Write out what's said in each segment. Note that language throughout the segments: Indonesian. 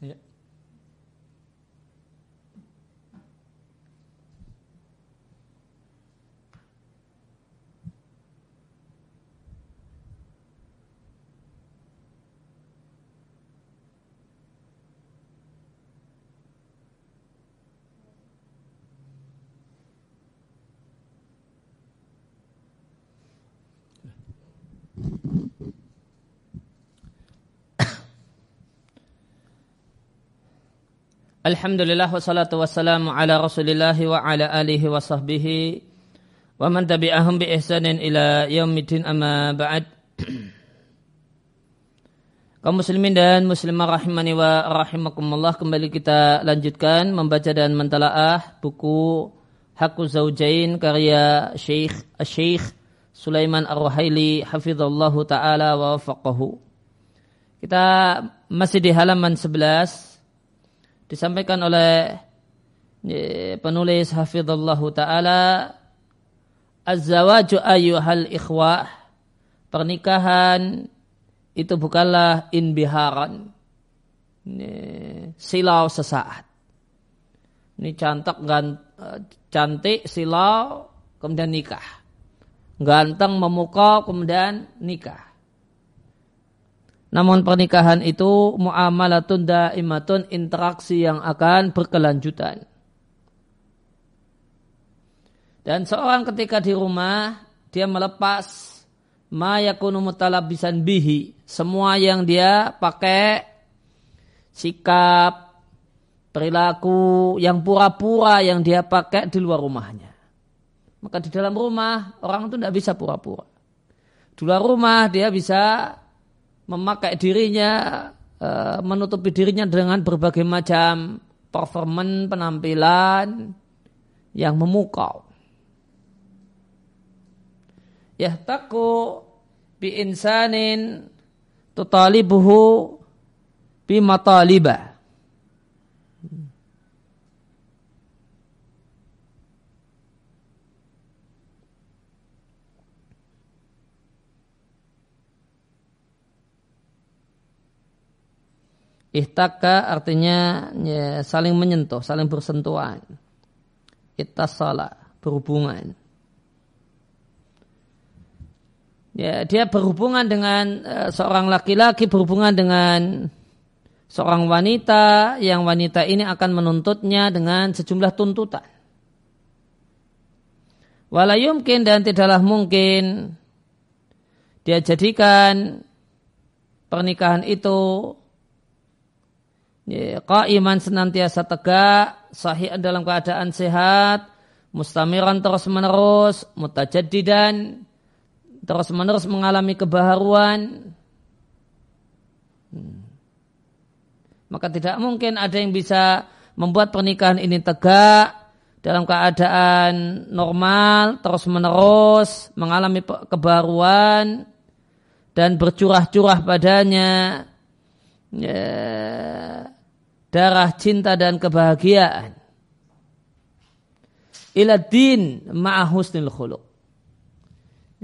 Ya. Alhamdulillah wassalatu wassalamu ala rasulillah wa ala alihi wa sahbihi wa man tabi'ahum bi ihsanin ila yaumidin amma ba'd. Kaum muslimin dan muslimah rahimani wa rahimakumullah kembali kita lanjutkan membaca dan mentalaah buku Hakku Zaujain karya Syekh Syekh Sulaiman Ar-Ruhaili hafizallahu taala wa wafaqahu. Kita masih di halaman 11 disampaikan oleh penulis hafizallahu taala az-zawaju ayyuhal ikhwah pernikahan itu bukanlah inbiharan silau sesaat. Ini cantik cantik silau kemudian nikah. Ganteng memuka kemudian nikah namun pernikahan itu muamalatun daimatun interaksi yang akan berkelanjutan. Dan seorang ketika di rumah dia melepas ma yakunu mutalabisan bihi, semua yang dia pakai sikap perilaku yang pura-pura yang dia pakai di luar rumahnya. Maka di dalam rumah orang itu tidak bisa pura-pura. Di luar rumah dia bisa memakai dirinya, eh, menutupi dirinya dengan berbagai macam performan penampilan yang memukau. Ya taku bi insanin tutalibuhu bi matalibah. Ihtaka artinya ya, saling menyentuh, saling bersentuhan. Ittasala, berhubungan. Ya, dia berhubungan dengan uh, seorang laki-laki, berhubungan dengan seorang wanita, yang wanita ini akan menuntutnya dengan sejumlah tuntutan. Walayumkin dan tidaklah mungkin dia jadikan pernikahan itu Qaiman senantiasa tegak, sahih dalam keadaan sehat, mustamiran terus menerus, mutajaddidan, terus menerus mengalami kebaharuan. Hmm. Maka tidak mungkin ada yang bisa membuat pernikahan ini tegak dalam keadaan normal, terus menerus mengalami kebaharuan dan bercurah-curah padanya. Ya, darah cinta dan kebahagiaan. Ila din ma'ahusnil khuluq.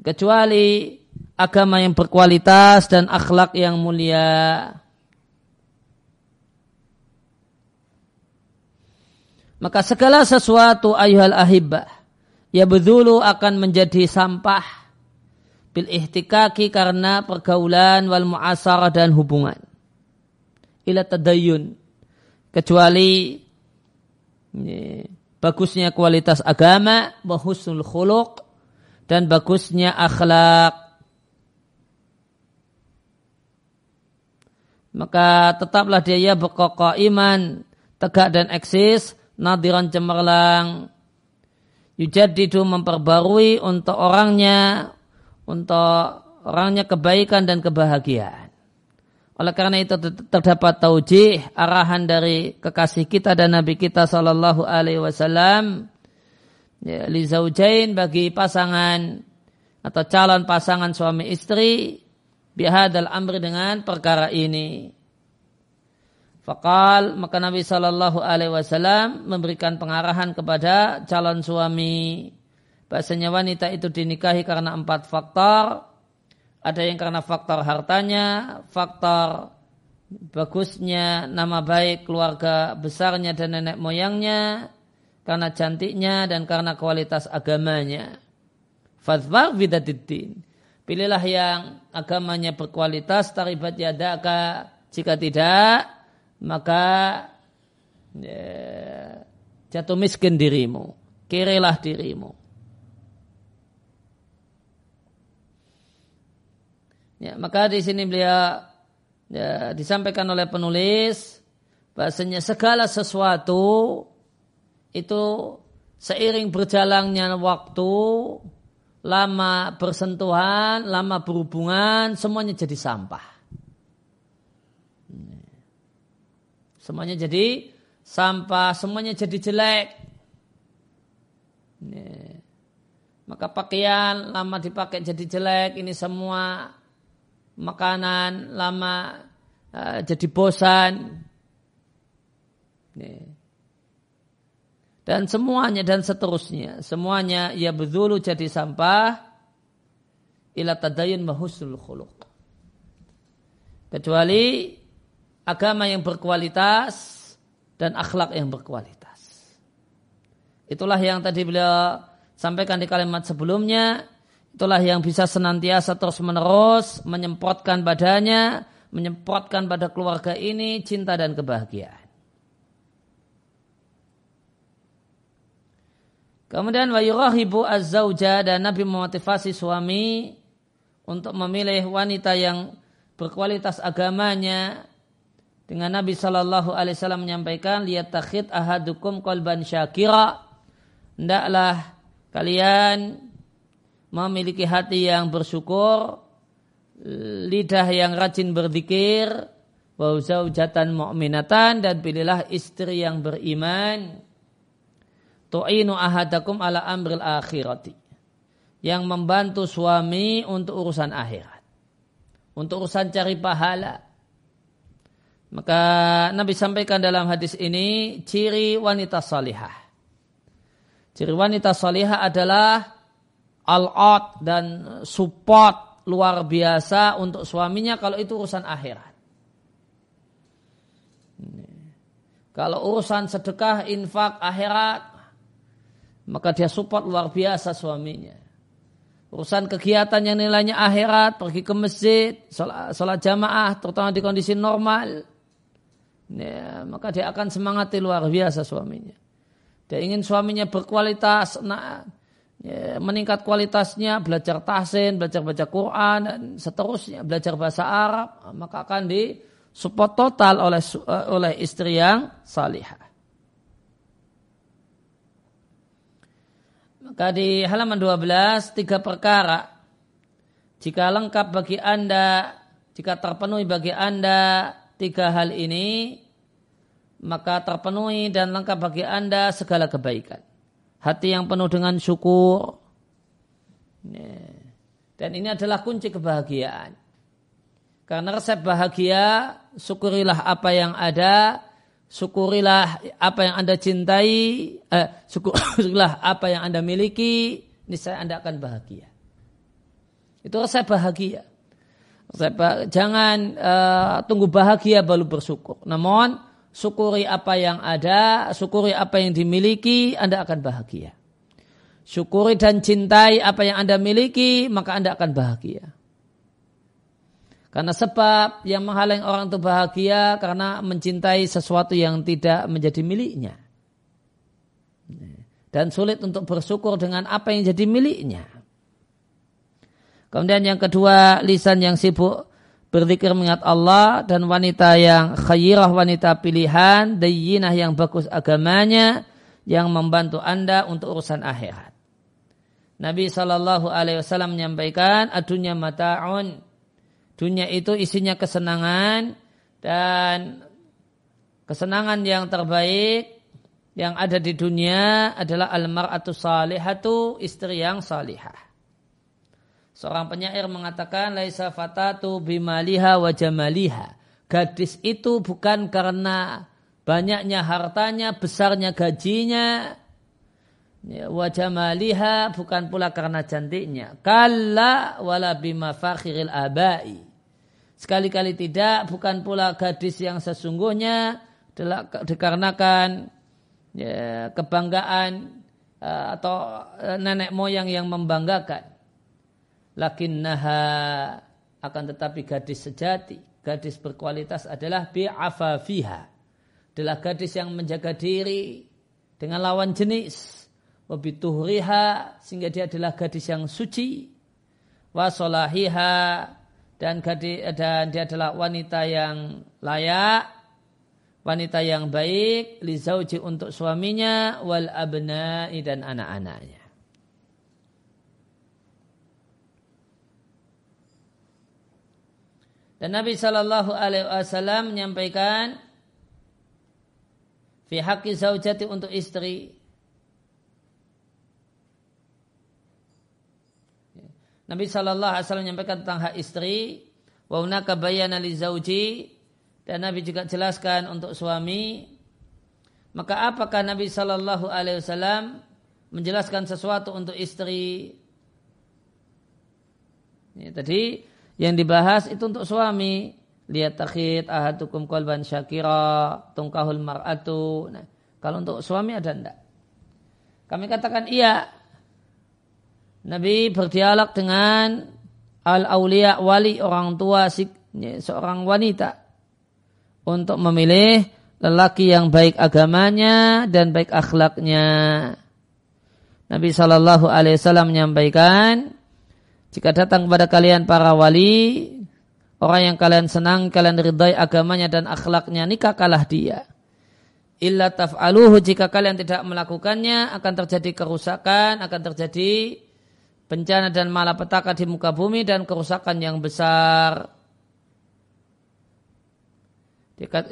Kecuali agama yang berkualitas dan akhlak yang mulia. Maka segala sesuatu ayuhal ahibbah. Ya bedulu akan menjadi sampah bil ihtikaki karena pergaulan wal muasarah dan hubungan. Ila tadayun kecuali ini, bagusnya kualitas agama, bahusnul khuluq dan bagusnya akhlak. Maka tetaplah dia berkokok iman, tegak dan eksis, nadiran cemerlang, yujadidu memperbarui untuk orangnya, untuk orangnya kebaikan dan kebahagiaan. Oleh karena itu terdapat taujih arahan dari kekasih kita dan Nabi kita Shallallahu Alaihi Wasallam ya, li bagi pasangan atau calon pasangan suami istri bihadal amri dengan perkara ini. Fakal maka Nabi Shallallahu Alaihi Wasallam memberikan pengarahan kepada calon suami bahasanya wanita itu dinikahi karena empat faktor ada yang karena faktor hartanya, faktor bagusnya nama baik keluarga besarnya dan nenek moyangnya, karena cantiknya dan karena kualitas agamanya. Fadfar bidatiddin. Pilihlah yang agamanya berkualitas, taribat yadaka. Jika tidak, maka ya, jatuh miskin dirimu. Kirilah dirimu. Ya, maka di sini beliau ya, disampaikan oleh penulis bahasanya segala sesuatu itu seiring berjalannya waktu lama bersentuhan, lama berhubungan, semuanya jadi sampah. Semuanya jadi sampah, semuanya jadi jelek. Maka pakaian lama dipakai jadi jelek, ini semua makanan lama uh, jadi bosan. dan semuanya dan seterusnya. Semuanya ia berzulu jadi sampah. Ila tadayun mahusnul khuluq. Kecuali agama yang berkualitas dan akhlak yang berkualitas. Itulah yang tadi beliau sampaikan di kalimat sebelumnya itulah yang bisa senantiasa terus menerus menyemprotkan badannya menyemprotkan pada keluarga ini cinta dan kebahagiaan. Kemudian wa yurahibu az-zauja dan Nabi memotivasi suami untuk memilih wanita yang berkualitas agamanya. Dengan Nabi Shallallahu Alaihi Wasallam menyampaikan lihat takhid ahadukum kolban syakira. Hendaklah kalian memiliki hati yang bersyukur lidah yang rajin berzikir wa zaujatan mu'minatan dan pilihlah istri yang beriman. Tu'inu ahadakum ala amril akhirati. Yang membantu suami untuk urusan akhirat. Untuk urusan cari pahala. Maka Nabi sampaikan dalam hadis ini ciri wanita salihah. Ciri wanita salihah adalah al-out dan support luar biasa untuk suaminya kalau itu urusan akhirat kalau urusan sedekah, infak, akhirat, maka dia support luar biasa suaminya. Urusan kegiatan yang nilainya akhirat, pergi ke masjid, sholat, sholat jamaah, terutama di kondisi normal, ya, maka dia akan semangati luar biasa suaminya. Dia ingin suaminya berkualitas, nah, ya, meningkat kualitasnya, belajar tahsin, belajar baca Quran, dan seterusnya, belajar bahasa Arab, maka akan disupport total oleh oleh istri yang salihah. Maka di halaman 12 tiga perkara jika lengkap bagi Anda, jika terpenuhi bagi Anda tiga hal ini, maka terpenuhi dan lengkap bagi Anda segala kebaikan. Hati yang penuh dengan syukur. Dan ini adalah kunci kebahagiaan. Karena resep bahagia, syukurilah apa yang ada, syukurilah apa yang Anda cintai, eh, syukurilah apa yang Anda miliki, niscaya Anda akan bahagia. Itu resep bahagia. Resep bah jangan uh, tunggu bahagia baru bersyukur. Namun syukuri apa yang ada, syukuri apa yang dimiliki, Anda akan bahagia. Syukuri dan cintai apa yang Anda miliki, maka Anda akan bahagia. Karena sebab yang menghalang orang itu bahagia karena mencintai sesuatu yang tidak menjadi miliknya. Dan sulit untuk bersyukur dengan apa yang jadi miliknya. Kemudian yang kedua, lisan yang sibuk berzikir mengingat Allah dan wanita yang khairah wanita pilihan, dayyinah yang bagus agamanya yang membantu Anda untuk urusan akhirat. Nabi Shallallahu Alaihi Wasallam menyampaikan, adunya mata'un Dunia itu isinya kesenangan dan kesenangan yang terbaik yang ada di dunia adalah almar'atu salihatu istri yang salihah. Seorang penyair mengatakan laisa fatatu bimaliha wa jamaliha. Gadis itu bukan karena banyaknya hartanya, besarnya gajinya, ya, wa jamaliha bukan pula karena cantiknya. Kalla wala bima fakhiril abai. Sekali-kali tidak, bukan pula gadis yang sesungguhnya dikarenakan ya, kebanggaan uh, atau uh, nenek moyang yang membanggakan. Lakinnaha akan tetapi gadis sejati, gadis berkualitas adalah bi'afafiha. Adalah gadis yang menjaga diri dengan lawan jenis. Wabituhriha sehingga dia adalah gadis yang suci. Wasolahiha dan gadis dan dia adalah wanita yang layak wanita yang baik li zauji untuk suaminya wal abna'i dan anak-anaknya dan Nabi Shallallahu Alaihi Wasallam menyampaikan fi haqqi zaujati untuk istri Nabi Shallallahu Alaihi Wasallam menyampaikan tentang hak istri. Wa unaka bayana li zauji dan Nabi juga jelaskan untuk suami. Maka apakah Nabi Shallallahu Alaihi Wasallam menjelaskan sesuatu untuk istri? Ini tadi yang dibahas itu untuk suami. Lihat takhid ahadukum kolban syakira tungkahul mar'atu. Nah, kalau untuk suami ada enggak? Kami katakan iya Nabi berdialog dengan al-aulia wali orang tua seorang wanita untuk memilih lelaki yang baik agamanya dan baik akhlaknya. Nabi Shallallahu Alaihi Wasallam menyampaikan, jika datang kepada kalian para wali, orang yang kalian senang, kalian ridai agamanya dan akhlaknya, nikahkanlah dia. Illa taf'aluhu jika kalian tidak melakukannya akan terjadi kerusakan, akan terjadi bencana dan malapetaka di muka bumi dan kerusakan yang besar.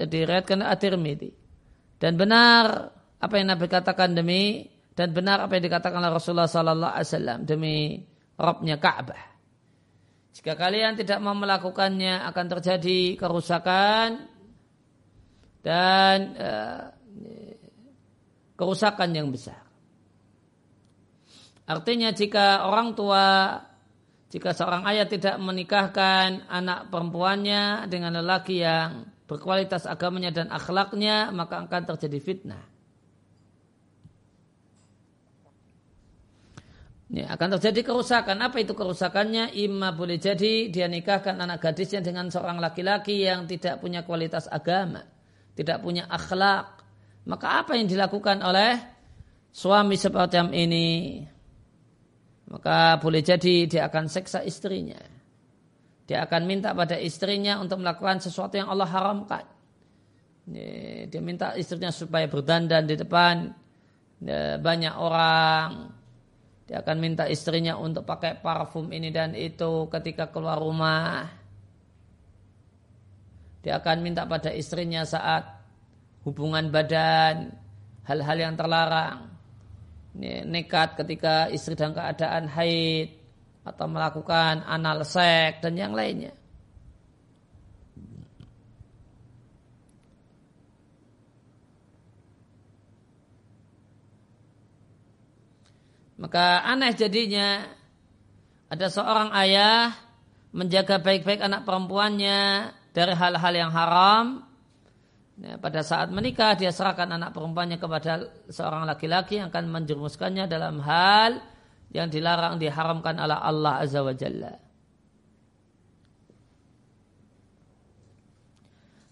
Diriatkan At-Tirmidzi. Dan benar apa yang Nabi katakan demi dan benar apa yang dikatakan oleh Rasulullah sallallahu alaihi wasallam demi Rabbnya Ka'bah. Jika kalian tidak mau melakukannya akan terjadi kerusakan dan uh, kerusakan yang besar. Artinya jika orang tua, jika seorang ayah tidak menikahkan anak perempuannya dengan lelaki yang berkualitas agamanya dan akhlaknya, maka akan terjadi fitnah. Ya, akan terjadi kerusakan. Apa itu kerusakannya? Ima boleh jadi dia nikahkan anak gadisnya dengan seorang laki-laki yang tidak punya kualitas agama, tidak punya akhlak. Maka apa yang dilakukan oleh suami seperti ini? maka boleh jadi dia akan seksa istrinya. Dia akan minta pada istrinya untuk melakukan sesuatu yang Allah haramkan. Dia minta istrinya supaya berdandan di depan banyak orang. Dia akan minta istrinya untuk pakai parfum ini dan itu ketika keluar rumah. Dia akan minta pada istrinya saat hubungan badan, hal-hal yang terlarang nekat ketika istri dalam keadaan haid atau melakukan anal seks dan yang lainnya. Maka aneh jadinya ada seorang ayah menjaga baik-baik anak perempuannya dari hal-hal yang haram Ya, pada saat menikah dia serahkan anak perempuannya kepada seorang laki-laki yang akan menjerumuskannya dalam hal yang dilarang diharamkan oleh Allah Azza wa Jalla.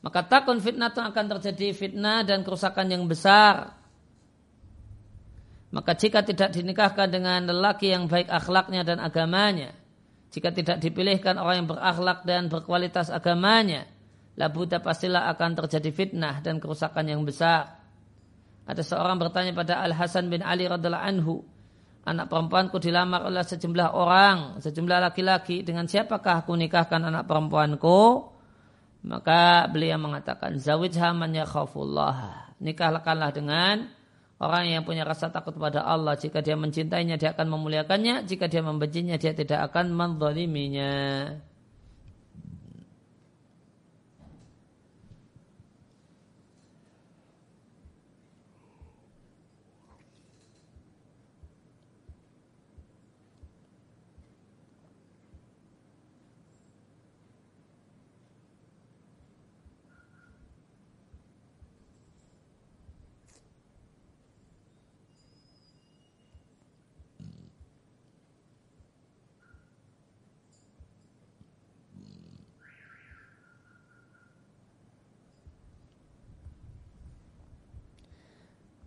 Maka takun fitnah itu akan terjadi fitnah dan kerusakan yang besar. Maka jika tidak dinikahkan dengan lelaki yang baik akhlaknya dan agamanya, jika tidak dipilihkan orang yang berakhlak dan berkualitas agamanya, labuda pastilah akan terjadi fitnah dan kerusakan yang besar. Ada seorang bertanya pada Al Hasan bin Ali radhiallahu anhu, anak perempuanku dilamar oleh sejumlah orang, sejumlah laki-laki. Dengan siapakah aku nikahkan anak perempuanku? Maka beliau mengatakan, Zawijha man yakhafullah. Nikahkanlah dengan orang yang punya rasa takut pada Allah. Jika dia mencintainya, dia akan memuliakannya. Jika dia membencinya, dia tidak akan menzaliminya.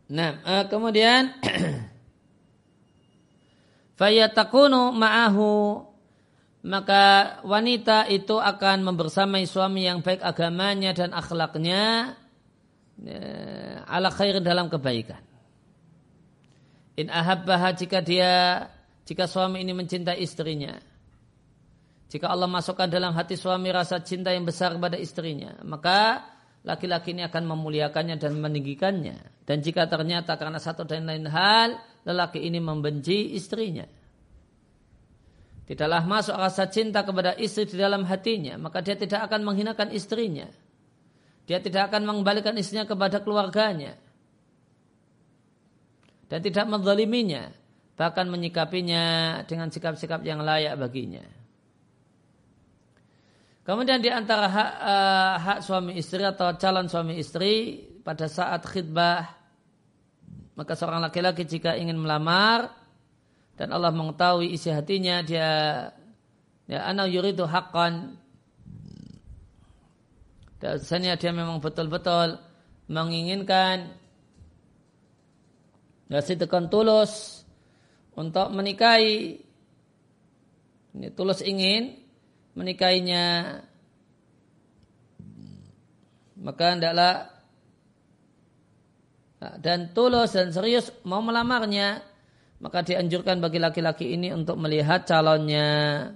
Nah, uh, kemudian fayatakunu ma'ahu maka wanita itu akan membersamai suami yang baik agamanya dan akhlaknya uh, ala khair dalam kebaikan. In ahabbaha jika dia jika suami ini mencintai istrinya. Jika Allah masukkan dalam hati suami rasa cinta yang besar kepada istrinya, maka laki-laki ini akan memuliakannya dan meninggikannya. Dan jika ternyata karena satu dan lain hal, lelaki ini membenci istrinya. Tidaklah masuk rasa cinta kepada istri di dalam hatinya, maka dia tidak akan menghinakan istrinya. Dia tidak akan mengembalikan istrinya kepada keluarganya. Dan tidak menzaliminya, bahkan menyikapinya dengan sikap-sikap yang layak baginya. Kemudian di antara hak, uh, hak suami istri atau calon suami istri pada saat khidbah maka seorang laki-laki jika ingin melamar dan Allah mengetahui isi hatinya dia ya ana yuridu haqqan. Dasarnya dia memang betul-betul menginginkan ya tekan tulus untuk menikahi. Ini tulus ingin menikahinya. Maka hendaklah dan tulus dan serius mau melamarnya maka dianjurkan bagi laki-laki ini untuk melihat calonnya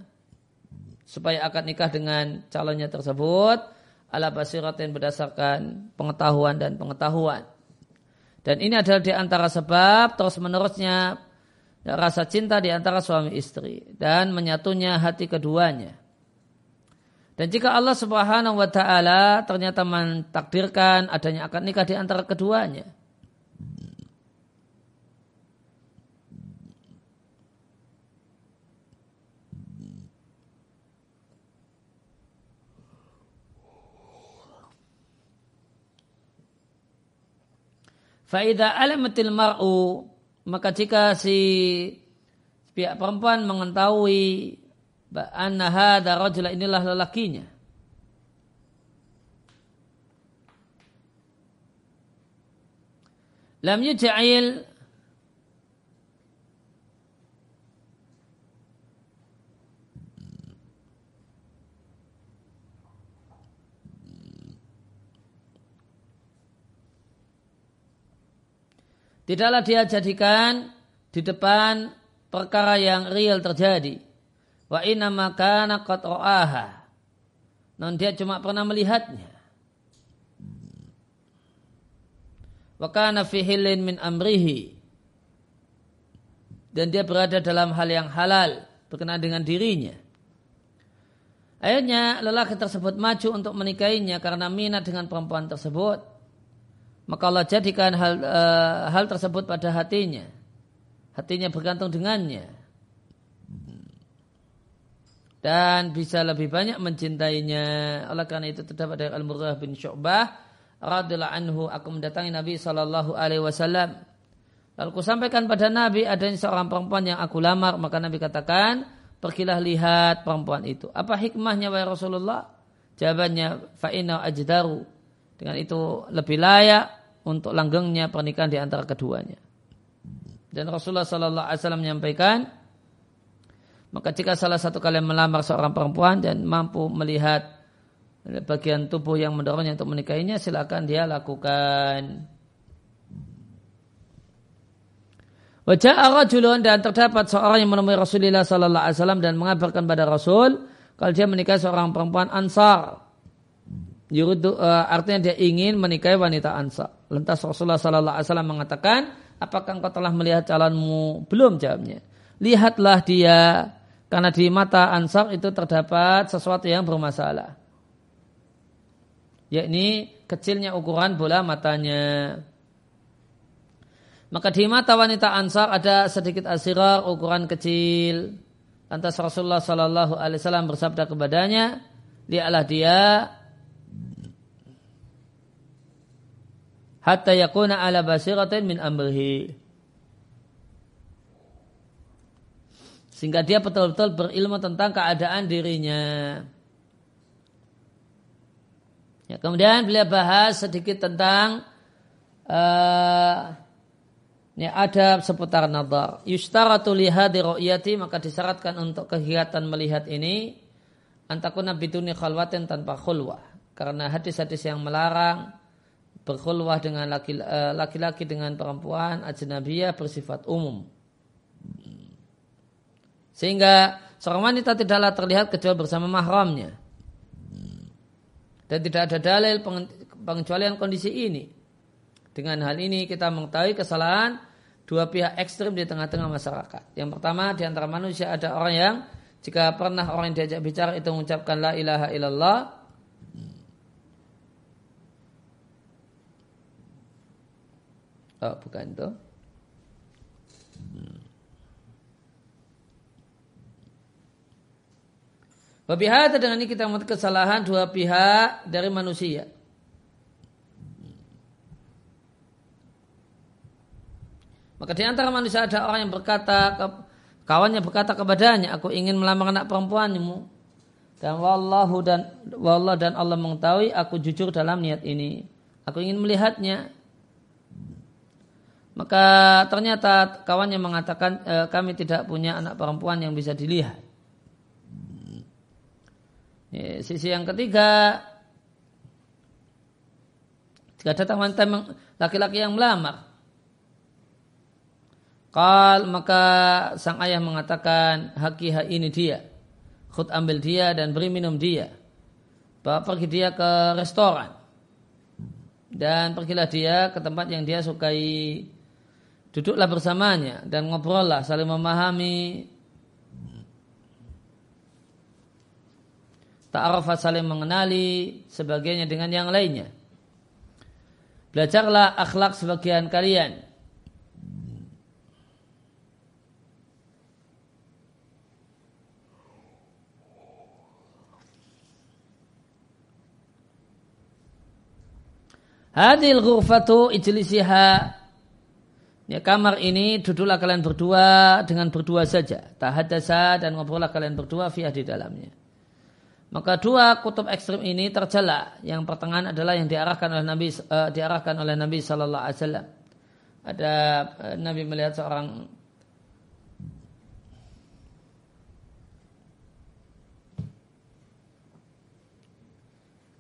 supaya akad nikah dengan calonnya tersebut ala basiratin berdasarkan pengetahuan dan pengetahuan. Dan ini adalah di antara sebab terus menerusnya rasa cinta di antara suami istri dan menyatunya hati keduanya dan jika Allah Subhanahu wa taala ternyata mentakdirkan adanya akad nikah di antara keduanya, Faida alamatil mar'u maka jika si pihak perempuan mengetahui anna hadha rajula inilah lelakinya. Lam yuja'il Tidaklah dia jadikan di depan perkara yang real terjadi. Wa inna makana. Non dia cuma pernah melihatnya. Wa kana fi min amrihi. Dan dia berada dalam hal yang halal berkenaan dengan dirinya. Akhirnya lelaki tersebut maju untuk menikahinya karena minat dengan perempuan tersebut. Maka Allah jadikan hal, uh, hal tersebut pada hatinya. Hatinya bergantung dengannya dan bisa lebih banyak mencintainya. Oleh karena itu terdapat dari Al-Murrah bin Syu'bah radhiyallahu anhu aku mendatangi Nabi sallallahu alaihi wasallam. Lalu aku sampaikan pada Nabi adanya seorang perempuan yang aku lamar, maka Nabi katakan, "Pergilah lihat perempuan itu." Apa hikmahnya wahai Rasulullah? Jawabannya, "Fa'inna ajdaru." Dengan itu lebih layak untuk langgengnya pernikahan di antara keduanya. Dan Rasulullah sallallahu alaihi wasallam menyampaikan, maka jika salah satu kalian melamar seorang perempuan dan mampu melihat bagian tubuh yang mendorongnya untuk menikahinya, silakan dia lakukan. Wajah rajulun dan terdapat seorang yang menemui Rasulullah Sallallahu Alaihi Wasallam dan mengabarkan pada Rasul kalau dia menikahi seorang perempuan Ansar. Yuridu, uh, artinya dia ingin menikahi wanita Ansar. Lantas Rasulullah Sallallahu Alaihi Wasallam mengatakan, apakah engkau telah melihat calonmu? Belum jawabnya. Lihatlah dia karena di mata Ansar itu terdapat sesuatu yang bermasalah. Yakni kecilnya ukuran bola matanya. Maka di mata wanita Ansar ada sedikit asirar ukuran kecil. Lantas Rasulullah Sallallahu Alaihi Wasallam bersabda kepadanya, lihatlah dia hatta yakuna ala basiratin min amrihi. Sehingga dia betul-betul berilmu tentang keadaan dirinya. Ya, kemudian beliau bahas sedikit tentang uh, Ini ada seputar nadar. Yustaratu lihadi ru'yati maka disyaratkan untuk kegiatan melihat ini antakuna biduni khalwatin tanpa khulwah. Karena hadis-hadis yang melarang berkhulwah dengan eh, laki-laki dengan perempuan ajnabiyah bersifat umum. Sehingga seorang wanita tidaklah terlihat kecuali bersama mahramnya. Dan tidak ada dalil pengecualian kondisi ini. Dengan hal ini kita mengetahui kesalahan dua pihak ekstrim di tengah-tengah masyarakat. Yang pertama di antara manusia ada orang yang jika pernah orang yang diajak bicara itu mengucapkan la ilaha illallah Oh, bukan itu. Wabihata dengan ini kita melihat kesalahan dua pihak dari manusia. Maka di antara manusia ada orang yang berkata, kawannya berkata kepadanya, aku ingin melamar anak perempuanmu. Dan wallahu dan wallah dan Allah mengetahui aku jujur dalam niat ini. Aku ingin melihatnya. Maka ternyata kawannya mengatakan e, kami tidak punya anak perempuan yang bisa dilihat. Ya, sisi yang ketiga, jika datang wanita laki-laki yang melamar, Kal maka sang ayah mengatakan hakiha ini dia. Khut ambil dia dan beri minum dia. Bawa pergi dia ke restoran. Dan pergilah dia ke tempat yang dia sukai. Duduklah bersamanya dan ngobrollah saling memahami Ta'arafat saling mengenali sebagainya dengan yang lainnya. Belajarlah akhlak sebagian kalian. Hadil ghurfatu ijlisiha Ya, kamar ini duduklah kalian berdua dengan berdua saja. Tahadasa dan ngobrollah kalian berdua fiah di dalamnya. Maka dua kutub ekstrim ini tercela. Yang pertengahan adalah yang diarahkan oleh Nabi uh, diarahkan oleh Nabi Sallallahu Alaihi Wasallam. Ada uh, Nabi melihat seorang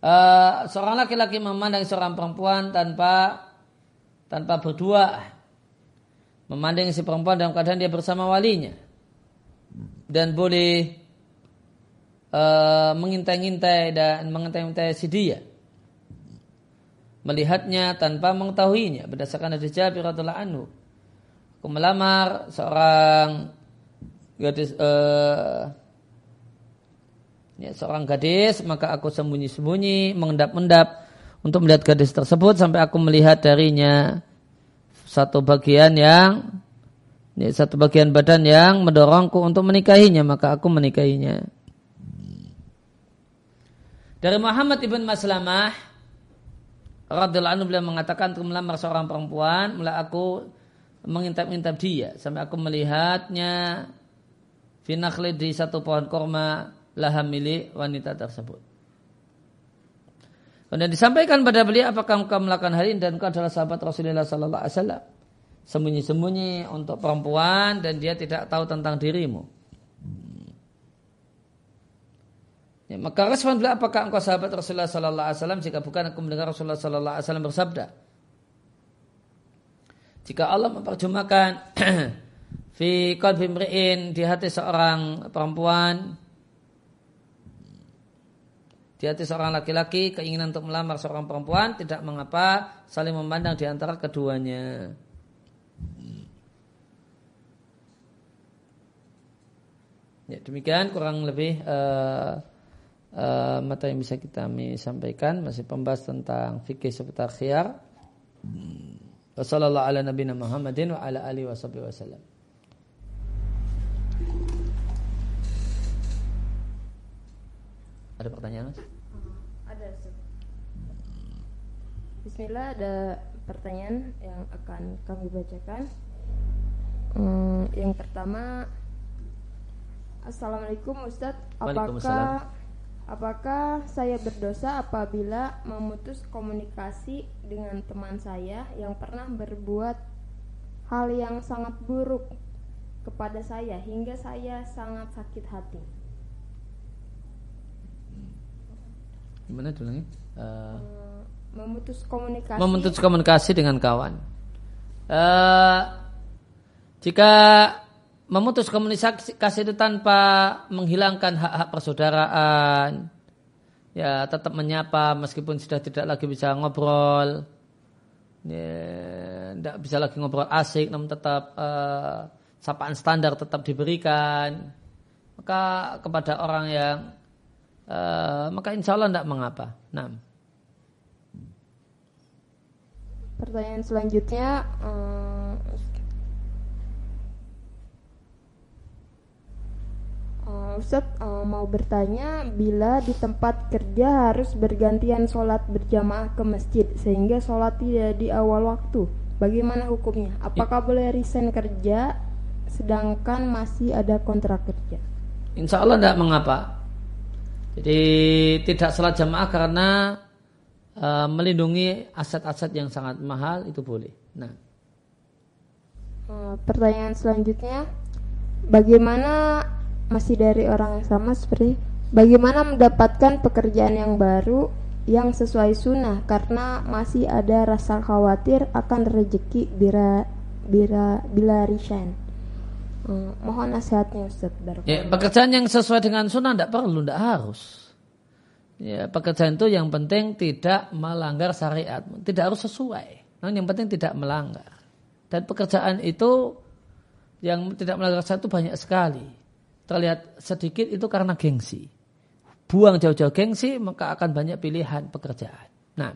uh, seorang laki-laki memandang seorang perempuan tanpa tanpa berdua memandang si perempuan dalam keadaan dia bersama walinya dan boleh uh, mengintai-intai dan mengintai-intai si dia. Melihatnya tanpa mengetahuinya. Berdasarkan hadis Jabir radhiallahu anhu. Aku melamar seorang gadis uh, ya, seorang gadis maka aku sembunyi-sembunyi mengendap-endap untuk melihat gadis tersebut sampai aku melihat darinya satu bagian yang ya, satu bagian badan yang mendorongku untuk menikahinya maka aku menikahinya dari Muhammad ibn Maslamah radhiyallahu anhu beliau mengatakan untuk melamar seorang perempuan, mulai aku mengintap-intap dia sampai aku melihatnya finakhli di satu pohon korma laha milik wanita tersebut. Kemudian disampaikan pada beliau apakah engkau melakukan hal ini dan engkau adalah sahabat Rasulullah Sallallahu Alaihi Wasallam sembunyi-sembunyi untuk perempuan dan dia tidak tahu tentang dirimu. Ya, maka respon beliau apakah engkau sahabat Rasulullah Sallallahu Alaihi Wasallam jika bukan aku mendengar Rasulullah Sallallahu Alaihi Wasallam bersabda jika Allah memperjumakan fi qalbi mri'in di hati seorang perempuan di hati seorang laki-laki keinginan untuk melamar seorang perempuan tidak mengapa saling memandang di antara keduanya. Ya, demikian kurang lebih uh, uh, mata yang bisa kita sampaikan masih pembahas tentang fikih seputar khiyar. Wassalamualaikum ala nabiyina Muhammadin wa ala alihi wasallam. Ada pertanyaan mas? Ada. Bismillah ada pertanyaan yang akan kami bacakan. Hmm, yang pertama, Assalamualaikum Ustadz, apakah Apakah saya berdosa apabila memutus komunikasi dengan teman saya yang pernah berbuat hal yang sangat buruk kepada saya hingga saya sangat sakit hati. Gimana nih? Uh, memutus komunikasi. Memutus komunikasi dengan kawan. Uh, jika memutus komunikasi itu tanpa menghilangkan hak-hak persaudaraan, ya tetap menyapa meskipun sudah tidak lagi bisa ngobrol, ya, tidak bisa lagi ngobrol asik, namun tetap uh, sapaan standar tetap diberikan, maka kepada orang yang uh, maka insya Allah tidak mengapa. Nah. Pertanyaan selanjutnya, um, uh, Ustaz uh, mau bertanya bila di tempat kerja harus bergantian sholat berjamaah ke masjid sehingga sholat tidak di awal waktu. Bagaimana hukumnya? Apakah boleh resign kerja sedangkan masih ada kontrak kerja? Insya Allah tidak mengapa. Jadi tidak sholat jamaah karena uh, melindungi aset-aset yang sangat mahal itu boleh. Nah. Uh, pertanyaan selanjutnya, bagaimana masih dari orang yang sama seperti bagaimana mendapatkan pekerjaan yang baru yang sesuai sunnah karena masih ada rasa khawatir akan rezeki bila bila bila resign. Uh, mohon nasihatnya Ustaz. Ya, pekerjaan yang sesuai dengan sunnah tidak perlu, tidak harus. Ya, pekerjaan itu yang penting tidak melanggar syariat, tidak harus sesuai. Nah, yang penting tidak melanggar. Dan pekerjaan itu yang tidak melanggar syariat itu banyak sekali. Terlihat sedikit itu karena gengsi. Buang jauh-jauh gengsi, maka akan banyak pilihan pekerjaan. Nah,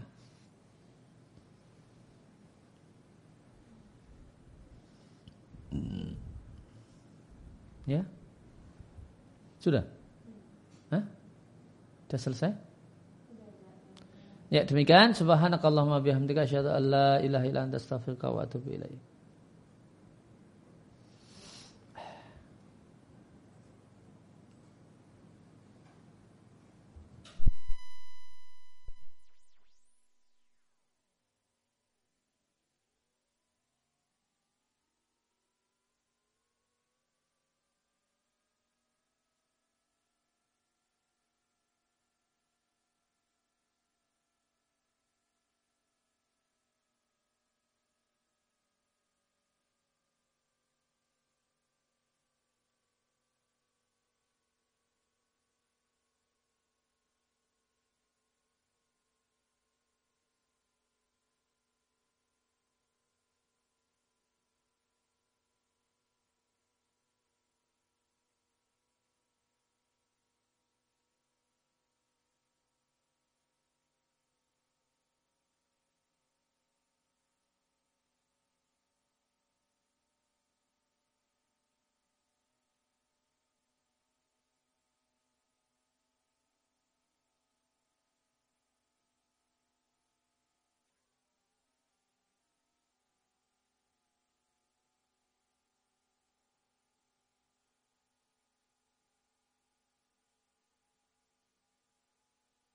Ya? Sudah? Sudah selesai? Ya demikian subhanakallahumma bihamdika asyhadu an la ilaha illa anta astaghfiruka wa atubu ilaik.